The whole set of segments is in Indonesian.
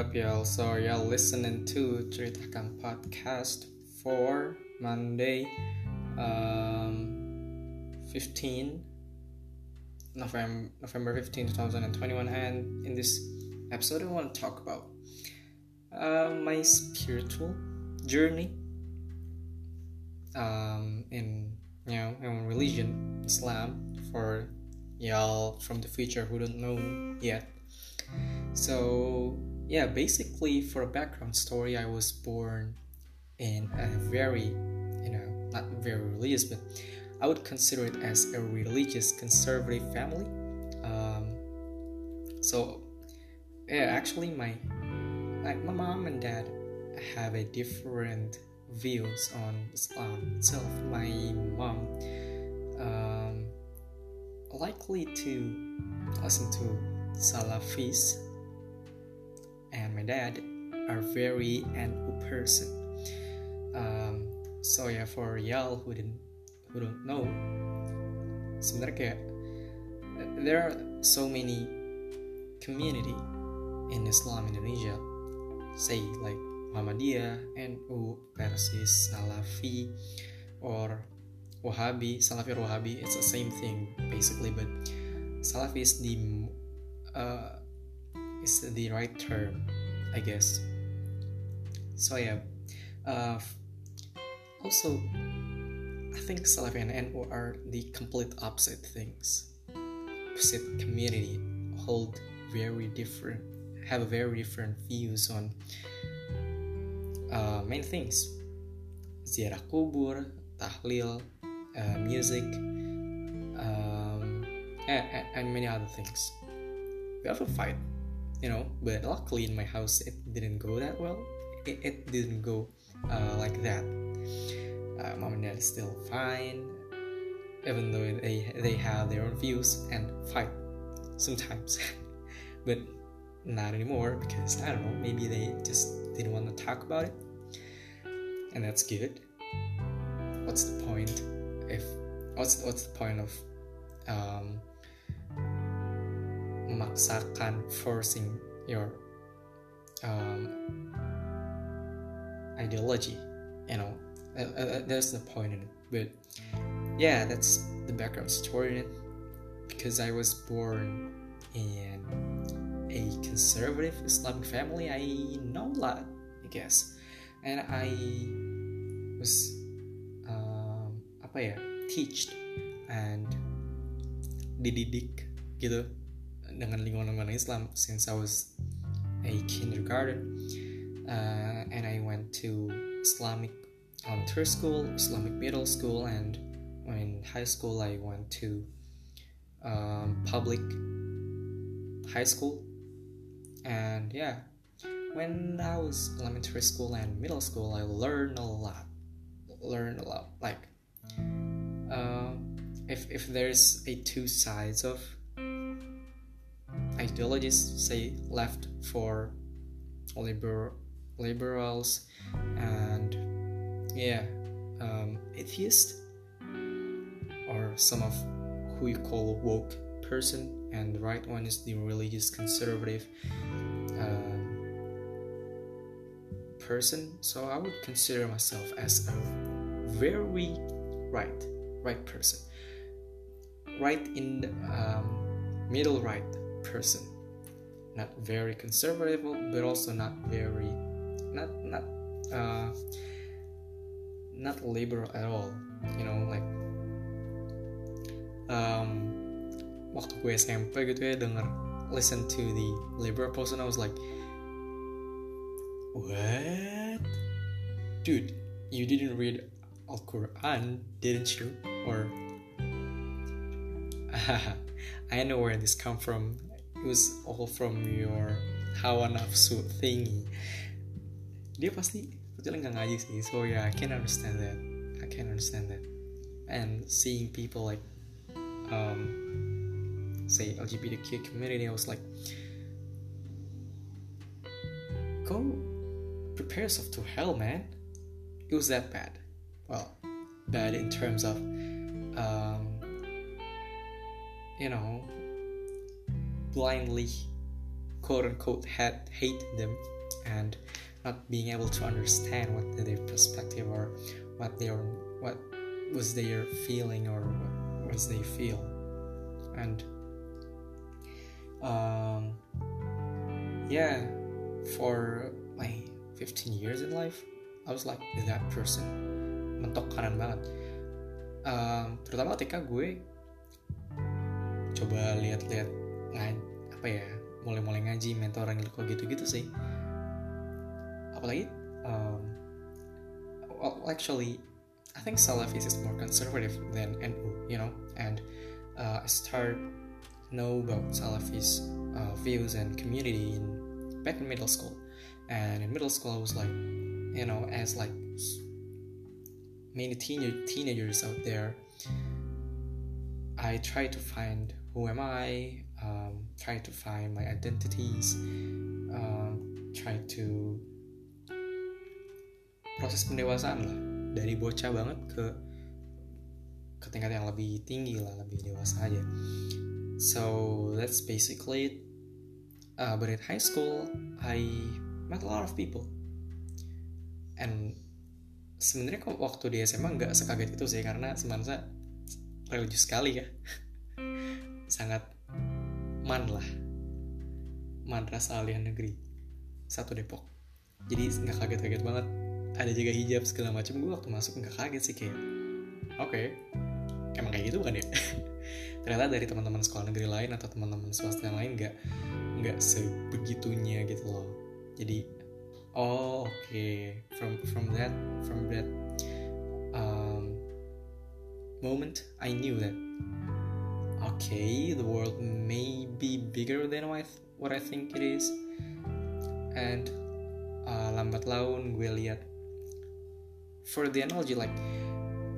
up, y'all? So y'all listening to Cerita podcast for Monday, um, 15 November November 15, 2021, and in this episode, I want to talk about uh, my spiritual journey um, in you know in religion, Islam, for y'all from the future who don't know yet. So yeah, basically for a background story, I was born in a very, you know, not very religious, but I would consider it as a religious conservative family. Um, so yeah, actually my my mom and dad have a different views on Islam itself. My mom um, likely to listen to Salafis and my dad are very NU person. Um, so yeah, for y'all who didn't who don't know, sebenarnya kayak there are so many community in Islam Indonesia, say like Muhammadiyah, NU, Persis, Salafi, or Wahhabi. Salafi or Wahhabi, it's the same thing basically, but Salafi is the uh, is the right term, I guess. So yeah, uh, also I think Salafi and NU are the complete opposite things. Opposite community hold very different, have very different views on uh, main things. Ziarah kubur, tahlil, uh, music, um, and, and many other things. We have a fight you know but luckily in my house it didn't go that well. It, it didn't go uh, like that. Uh, mom and dad is still fine even though they they have their own views and fight sometimes. But not anymore because i don't know maybe they just didn't want to talk about it. And that's good. What's the point if what's what's the point of um, memaksakan forcing your um, ideology you know? Uh, uh, that's the point in it. But yeah that's the background story in it. Because i was born in a conservative islamic family i know a lot i guess. And i was um, apa ya teached and dididik gitu dengan lingkungan-lingkungan Islam since I was a kindergarten uh, and I went to Islamic elementary school, Islamic middle school, and in high school I went to um, public high school. And yeah, when I was elementary school and middle school, I learned a lot. Learned a lot. Like, uh, if if there's a two sides of ideologies say left for liber- liberals and yeah um, atheist or some of who you call woke person and the right one is the religious conservative um, person. So i would consider myself as a very right right person. Right in the um, middle right person. Not very conservative but also not very not not uh, not liberal at all you know like um, waktu gue SMP gitu ya denger listen to the liberal person I was like what? Dude you didn't read Al-Quran didn't you? Or I know where this come from it was all from your hawa nafsu thingy. Dia pasti kecuali nggak ngaji sih so yeah I can understand that. I can understand that. And seeing people like um, say LGBTQ community I was like go prepare yourself to hell man. It was that bad. Well bad in terms of um, you know blindly quote unquote had hate them and not being able to understand what their perspective or what their what was their feeling or what was they feel. And um yeah for my 15 years in life I was like that person. Mentok kanan banget. Um, terutama ketika gue coba lihat-lihat apa ya mulai-mulai ngaji mentoring kok gitu-gitu sih. Apalagi um, well, actually I think Salafis is more conservative than NU you know? And uh, I start know about Salafis uh, views and community in back in middle school. And in middle school I was like you know as like many teen- teenagers out there I try to find who am I um, try to find my identities um, try to proses pendewasaan lah. Dari bocah banget ke ke tingkat yang lebih tinggi lah lebih dewasa aja. So that's basically it. Uh, but in high school I met a lot of people. And sebenarnya kok waktu di SMA nggak sekaget itu sih karena sebenarnya religius sekali ya. Sangat man lah. Madrasah aliyah negeri. Satu Depok. Jadi nggak kaget-kaget banget. Ada juga hijab segala macam gue waktu masuk nggak kaget sih kayak oke. Okay, emang kayak gitu kan ya? Ternyata dari teman-teman sekolah negeri lain atau teman-teman swasta yang lain nggak nggak sebegitunya gitu loh. Jadi oh oke. Okay. from from that from that um, moment I knew that okay the world may be bigger than what I, think it is. And uh, lambat laun gue lihat for the analogy like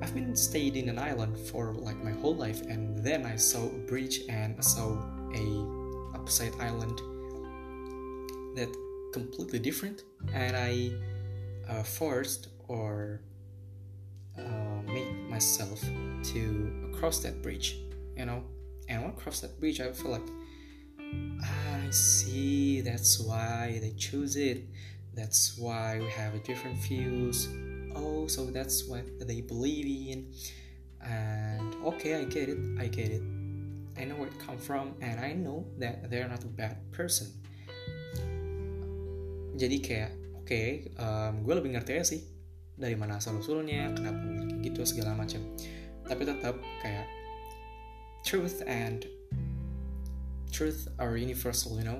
I've been stayed in an island for like my whole life and then I saw a bridge and I saw a upside island that completely different. And I uh, forced or uh, made myself to cross that bridge you know and when I cross that bridge I feel like I see that's why they choose it. That's why we have different views. Oh so that's what they believe in. And okay i get it i get it. I know where it come from and i know that they're not a bad person. Jadi kayak oke okay, um, gue lebih ngerti aja sih dari mana asal usulnya kenapa gitu segala macam. Tapi tetap kayak truth and truth are universal you know?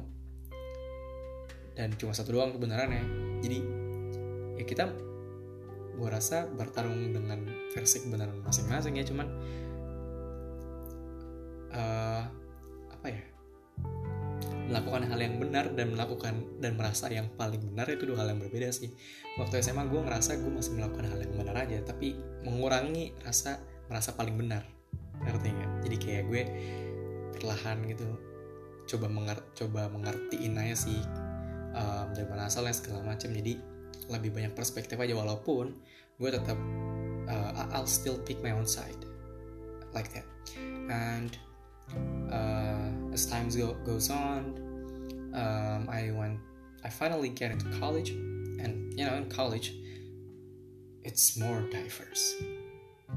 Dan cuma satu doang kebenarannya. Jadi ya kita gue rasa bertarung dengan versi kebenaran masing-masing ya cuman uh, apa ya? Melakukan hal yang benar dan melakukan dan merasa yang paling benar itu dua hal yang berbeda sih. Waktu SMA gue ngerasa gue masih melakukan hal yang benar aja tapi mengurangi rasa merasa paling benar ngerti nggak? Jadi kayak gue perlahan gitu coba menger coba mengertiin aja sih um, dari mana asalnya segala macam. Jadi lebih banyak perspektif aja walaupun gue tetap uh, I'll still pick my own side like that. And uh, as time go, goes on um, I went I finally get into college and you know in college it's more diverse.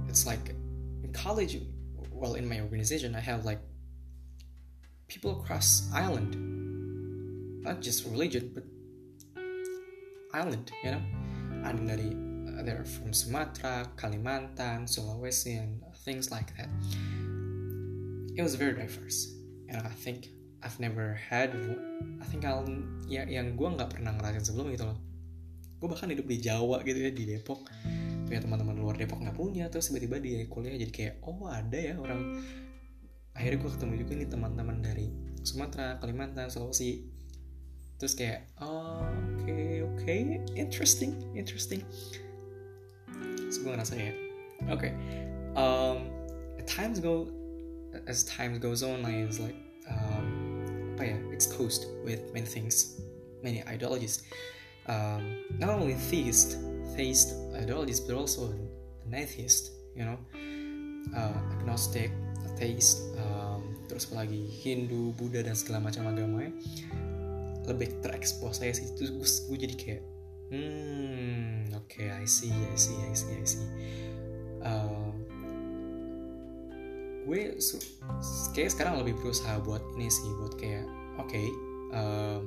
It's like in college well in my organization I have like people across island. Not just religion but island you know? Ada dari they're from Sumatra Kalimantan Sulawesi and things like that. It was very diverse and I think I've never had I think I'll ya yang gue nggak pernah ngerasain sebelum gitu loh. Gue bahkan hidup di Jawa gitu ya di Depok punya teman-teman luar Depok nggak punya terus tiba-tiba di kuliah jadi kayak oh ada ya orang akhirnya gue ketemu juga nih teman-teman dari Sumatera Kalimantan Sulawesi terus kayak oh, oke okay, oke okay. interesting interesting terus gue ngerasa ya oke okay. um, times go as time goes on I was like um, apa ya exposed with many things many ideologies um, not only theist theist ideologies but also an atheist you know uh, agnostic atheist um, terus apalagi Hindu Buddha dan segala macam agamanya lebih terekspos saya sih. Terus gue, gue jadi kayak hmm oke okay, I see I see I see I see. Uh, gue kayak sekarang lebih berusaha buat ini sih buat kayak oke okay, um,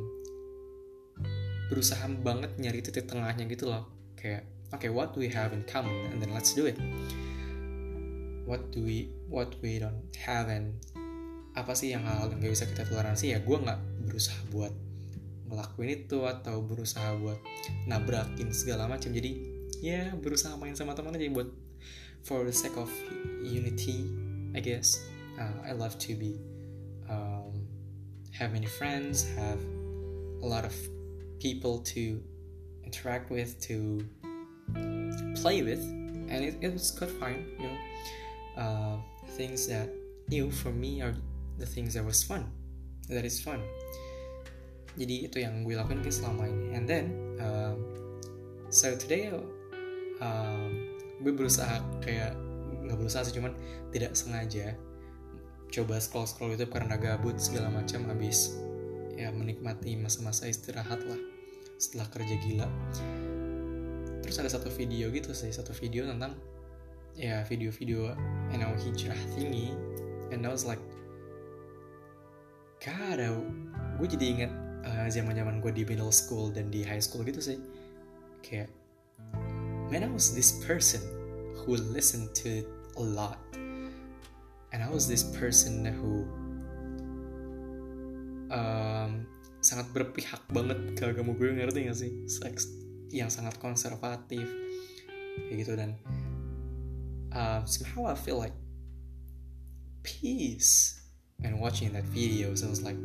berusaha banget nyari titik tengahnya gitu loh. Kayak okay, what do we have in common? And then let's do it. What do we what we don't have and apa sih yang hal yang gak bisa kita toleransi? Ya gue nggak berusaha buat ngelakuin itu atau berusaha buat nabrakin segala macam. Jadi ya berusaha main sama teman aja buat for the sake of unity I guess. Uh, I love to be um, have many friends have a lot of people to interact with to play with and it, it was quite fine you know. Uh, things that new for me are the things that was fun. That is fun. Jadi itu yang gue lakuin ke selama ini. And then um, so today um, gue berusaha kayak nggak berusaha sih cuman tidak sengaja coba scroll scroll YouTube karena gabut segala macam habis ya menikmati masa-masa istirahat lah setelah kerja gila terus ada satu video gitu sih satu video tentang ya video-video you know hijrah tinggi and I was like God gue jadi inget uh, zaman-zaman gue di middle school dan di high school gitu sih. Kayak man I was this person who listened to a lot. And I was this person who um, sangat berpihak banget ke agama gue ngerti gak sih yang sangat konservatif. Kayak gitu dan uh, somehow I feel like peace and watching that video so I was like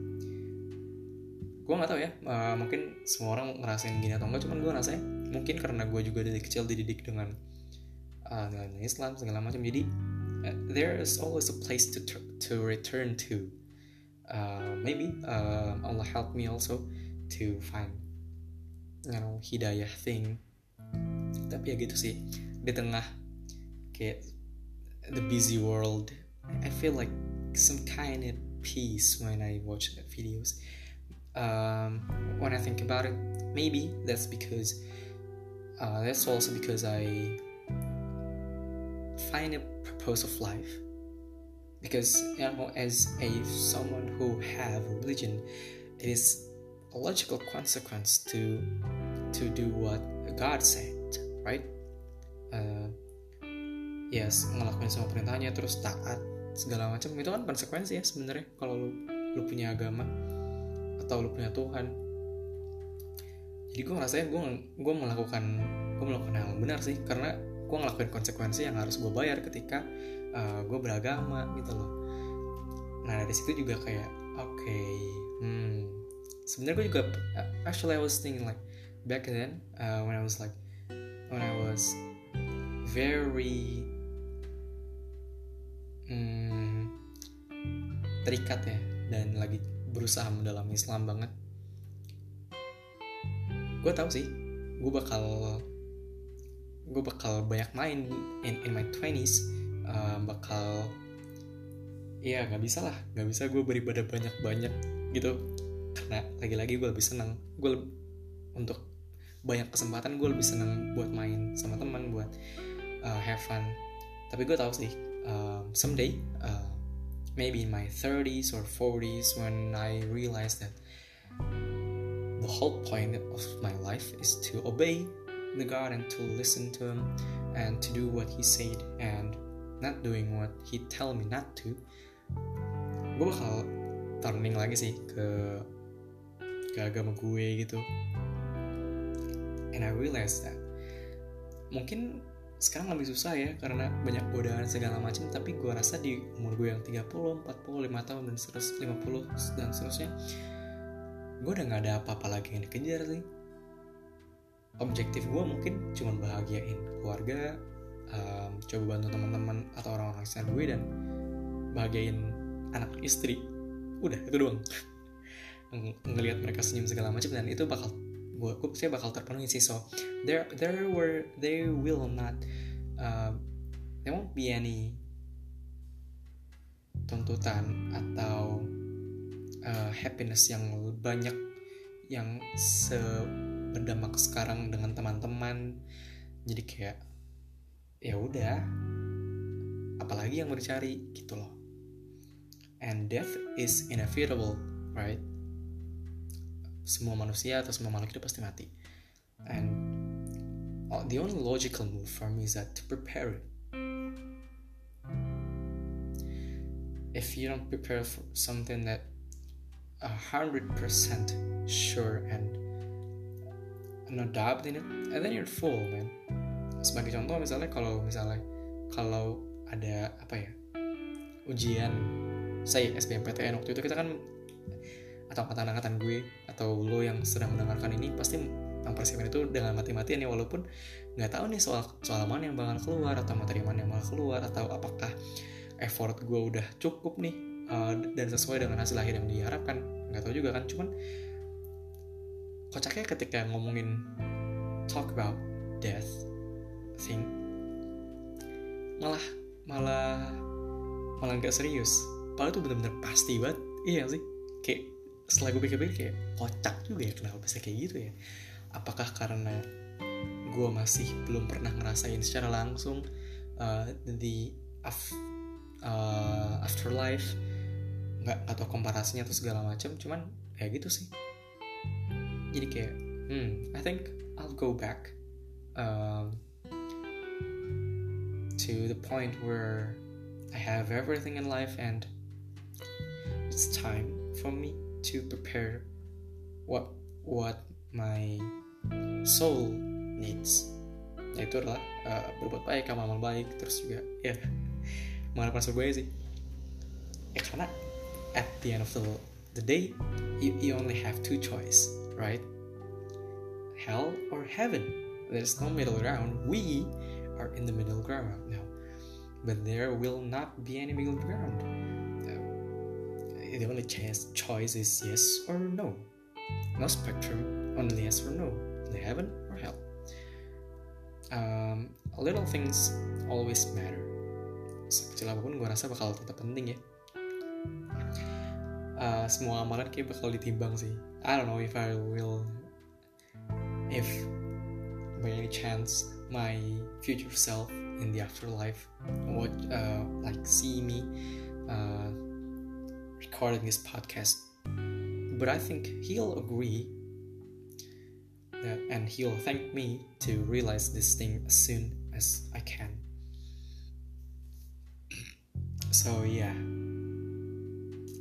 gue nggak tahu ya uh, mungkin semua orang ngerasain gini atau enggak cuman gue rasanya mungkin karena gue juga dari kecil dididik dengan uh, dengan Islam segala macam. Jadi uh, there is always a place to to return to. Uh, maybe uh, Allah help me also to find you know hidayah thing tapi ya gitu sih di tengah kayak the busy world I feel like some kind of peace when I watch the videos um, when I think about it. Maybe that's because uh, that's also because I find a purpose of life. Because you know, as a someone who have religion, it is a logical consequence to to do what God said, right? Uh, yes, ngelakuin semua perintahnya terus taat segala macam. Itu kan konsekuensi ya sebenarnya kalau lu, lu punya agama atau lu punya Tuhan. Jadi gue ngerasa gue gue melakukan gue melakukan yang benar sih karena gue ngelakuin konsekuensi yang harus gue bayar ketika uh, gue beragama gitu loh. Nah dari situ juga kayak oke okay, hmm sebenarnya gue juga actually I was thinking like back then uh, when I was like when I was very hmm, terikat ya dan lagi berusaha mendalami Islam banget. Gue tahu sih gue bakal gue bakal banyak main in, in my 20s uh, bakal ya nggak bisa lah nggak bisa gue beribadah banyak banyak gitu karena lagi-lagi gue lebih senang gue untuk banyak kesempatan gue lebih senang buat main sama teman buat uh, have fun tapi gue tahu sih uh, someday uh, maybe in my 30s or 40s when I realized that the whole point of my life is to obey the God and to listen to Him and to do what He said and not doing what He tell me not to. Gue bakal turning lagi sih ke ke agama gue gitu. And I realized that mungkin sekarang lebih susah ya karena banyak godaan segala macam tapi gue rasa di umur gue yang 30, 40, 5 tahun dan terus 50 dan seterusnya gue udah gak ada apa-apa lagi yang dikejar sih. Objektif gue mungkin cuma bahagiain keluarga um, coba bantu teman-teman atau orang-orang sekitar gue dan bahagiain anak istri. Udah itu doang Ng ngelihat mereka senyum segala macam dan itu bakal gue pasti bakal terpenuhi sih. So there there were they will not uh, there won't be any tuntutan atau uh, happiness yang banyak yang seberdampak sekarang dengan teman-teman. Jadi kayak ya udah apalagi yang mau dicari gitu loh. And death is inevitable right semua manusia atau semua makhluk hidup pasti mati. And the only logical move for me is that to prepare it. If you don't prepare for something that a hundred percent sure and no doubt in it and then you're full man. Sebagai contoh misalnya kalau misalnya kalau ada apa ya ujian saya SBMPTN waktu itu kita kan atau angkatan-angkatan gue atau lo yang sedang mendengarkan ini pasti mempersiapkan itu dengan mati-matian ya walaupun nggak tahu nih soal soal mana yang bakal keluar atau materi mana yang bakal keluar atau apakah effort gue udah cukup nih uh, dan sesuai dengan hasil akhir yang diharapkan. Nggak tahu juga kan cuman kocaknya ketika ngomongin talk about death thing malah malah malah nggak serius. Padahal itu bener-bener pasti banget iya sih? Kayak setelah gue pikir-pikir kayak kocak juga ya kenapa bisa kayak gitu ya? Apakah karena gue masih belum pernah ngerasain secara langsung uh, the uh, afterlife nggak atau komparasinya atau segala macam cuman kayak gitu sih. Jadi kayak hmm I think I'll go back um, to the point where I have everything in life and it's time for me to prepare what what my soul needs. Yaitu adalah uh, berbuat baik amal-amal baik terus juga ya mengharapkan surga sih. Ya karena at the end of the, the day you, you only have two choice right? Hell or heaven. There's no middle ground. We are in the middle ground. Now but there will not be any middle ground the only chance choice is yes or no. No spectrum only yes or no the heaven or hell. Um, little things always matter. Sekecil apapun gue rasa bakal tetap penting ya. Uh, semua amalan kayak bakal ditimbang sih. I don't know if I will if by any chance my future self in the afterlife would uh, like see me uh, recording this podcast but I think he'll agree that and he'll thank me to realize this thing as soon as I can. So yeah.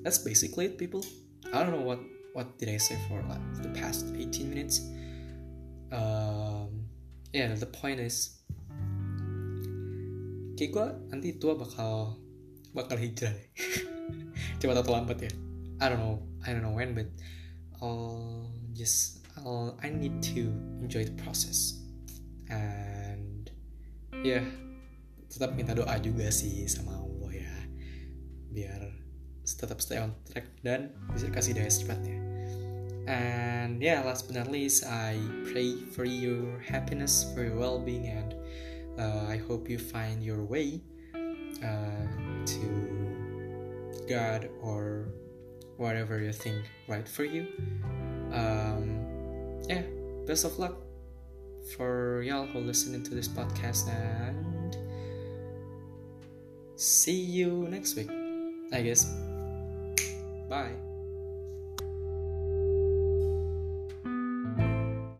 That's basically it people. I don't know what what did i say for like the past 18 minutes. Um yeah the point is kayak gue nanti tua bakal bakal hijrah cepat atau lambat ya. I don't know I don't know when but I'll just I'll I need to enjoy the process. And yeah tetap minta doa juga sih sama biar tetap stay on track dan bisa kasih daya secepatnya. And yeah, last but not least, I pray for your happiness, for your well-being, and uh, I hope you find your way uh, to God or whatever you think right for you. Um, yeah, best of luck for y'all who listening to this podcast, and see you next week. I guess. Bye.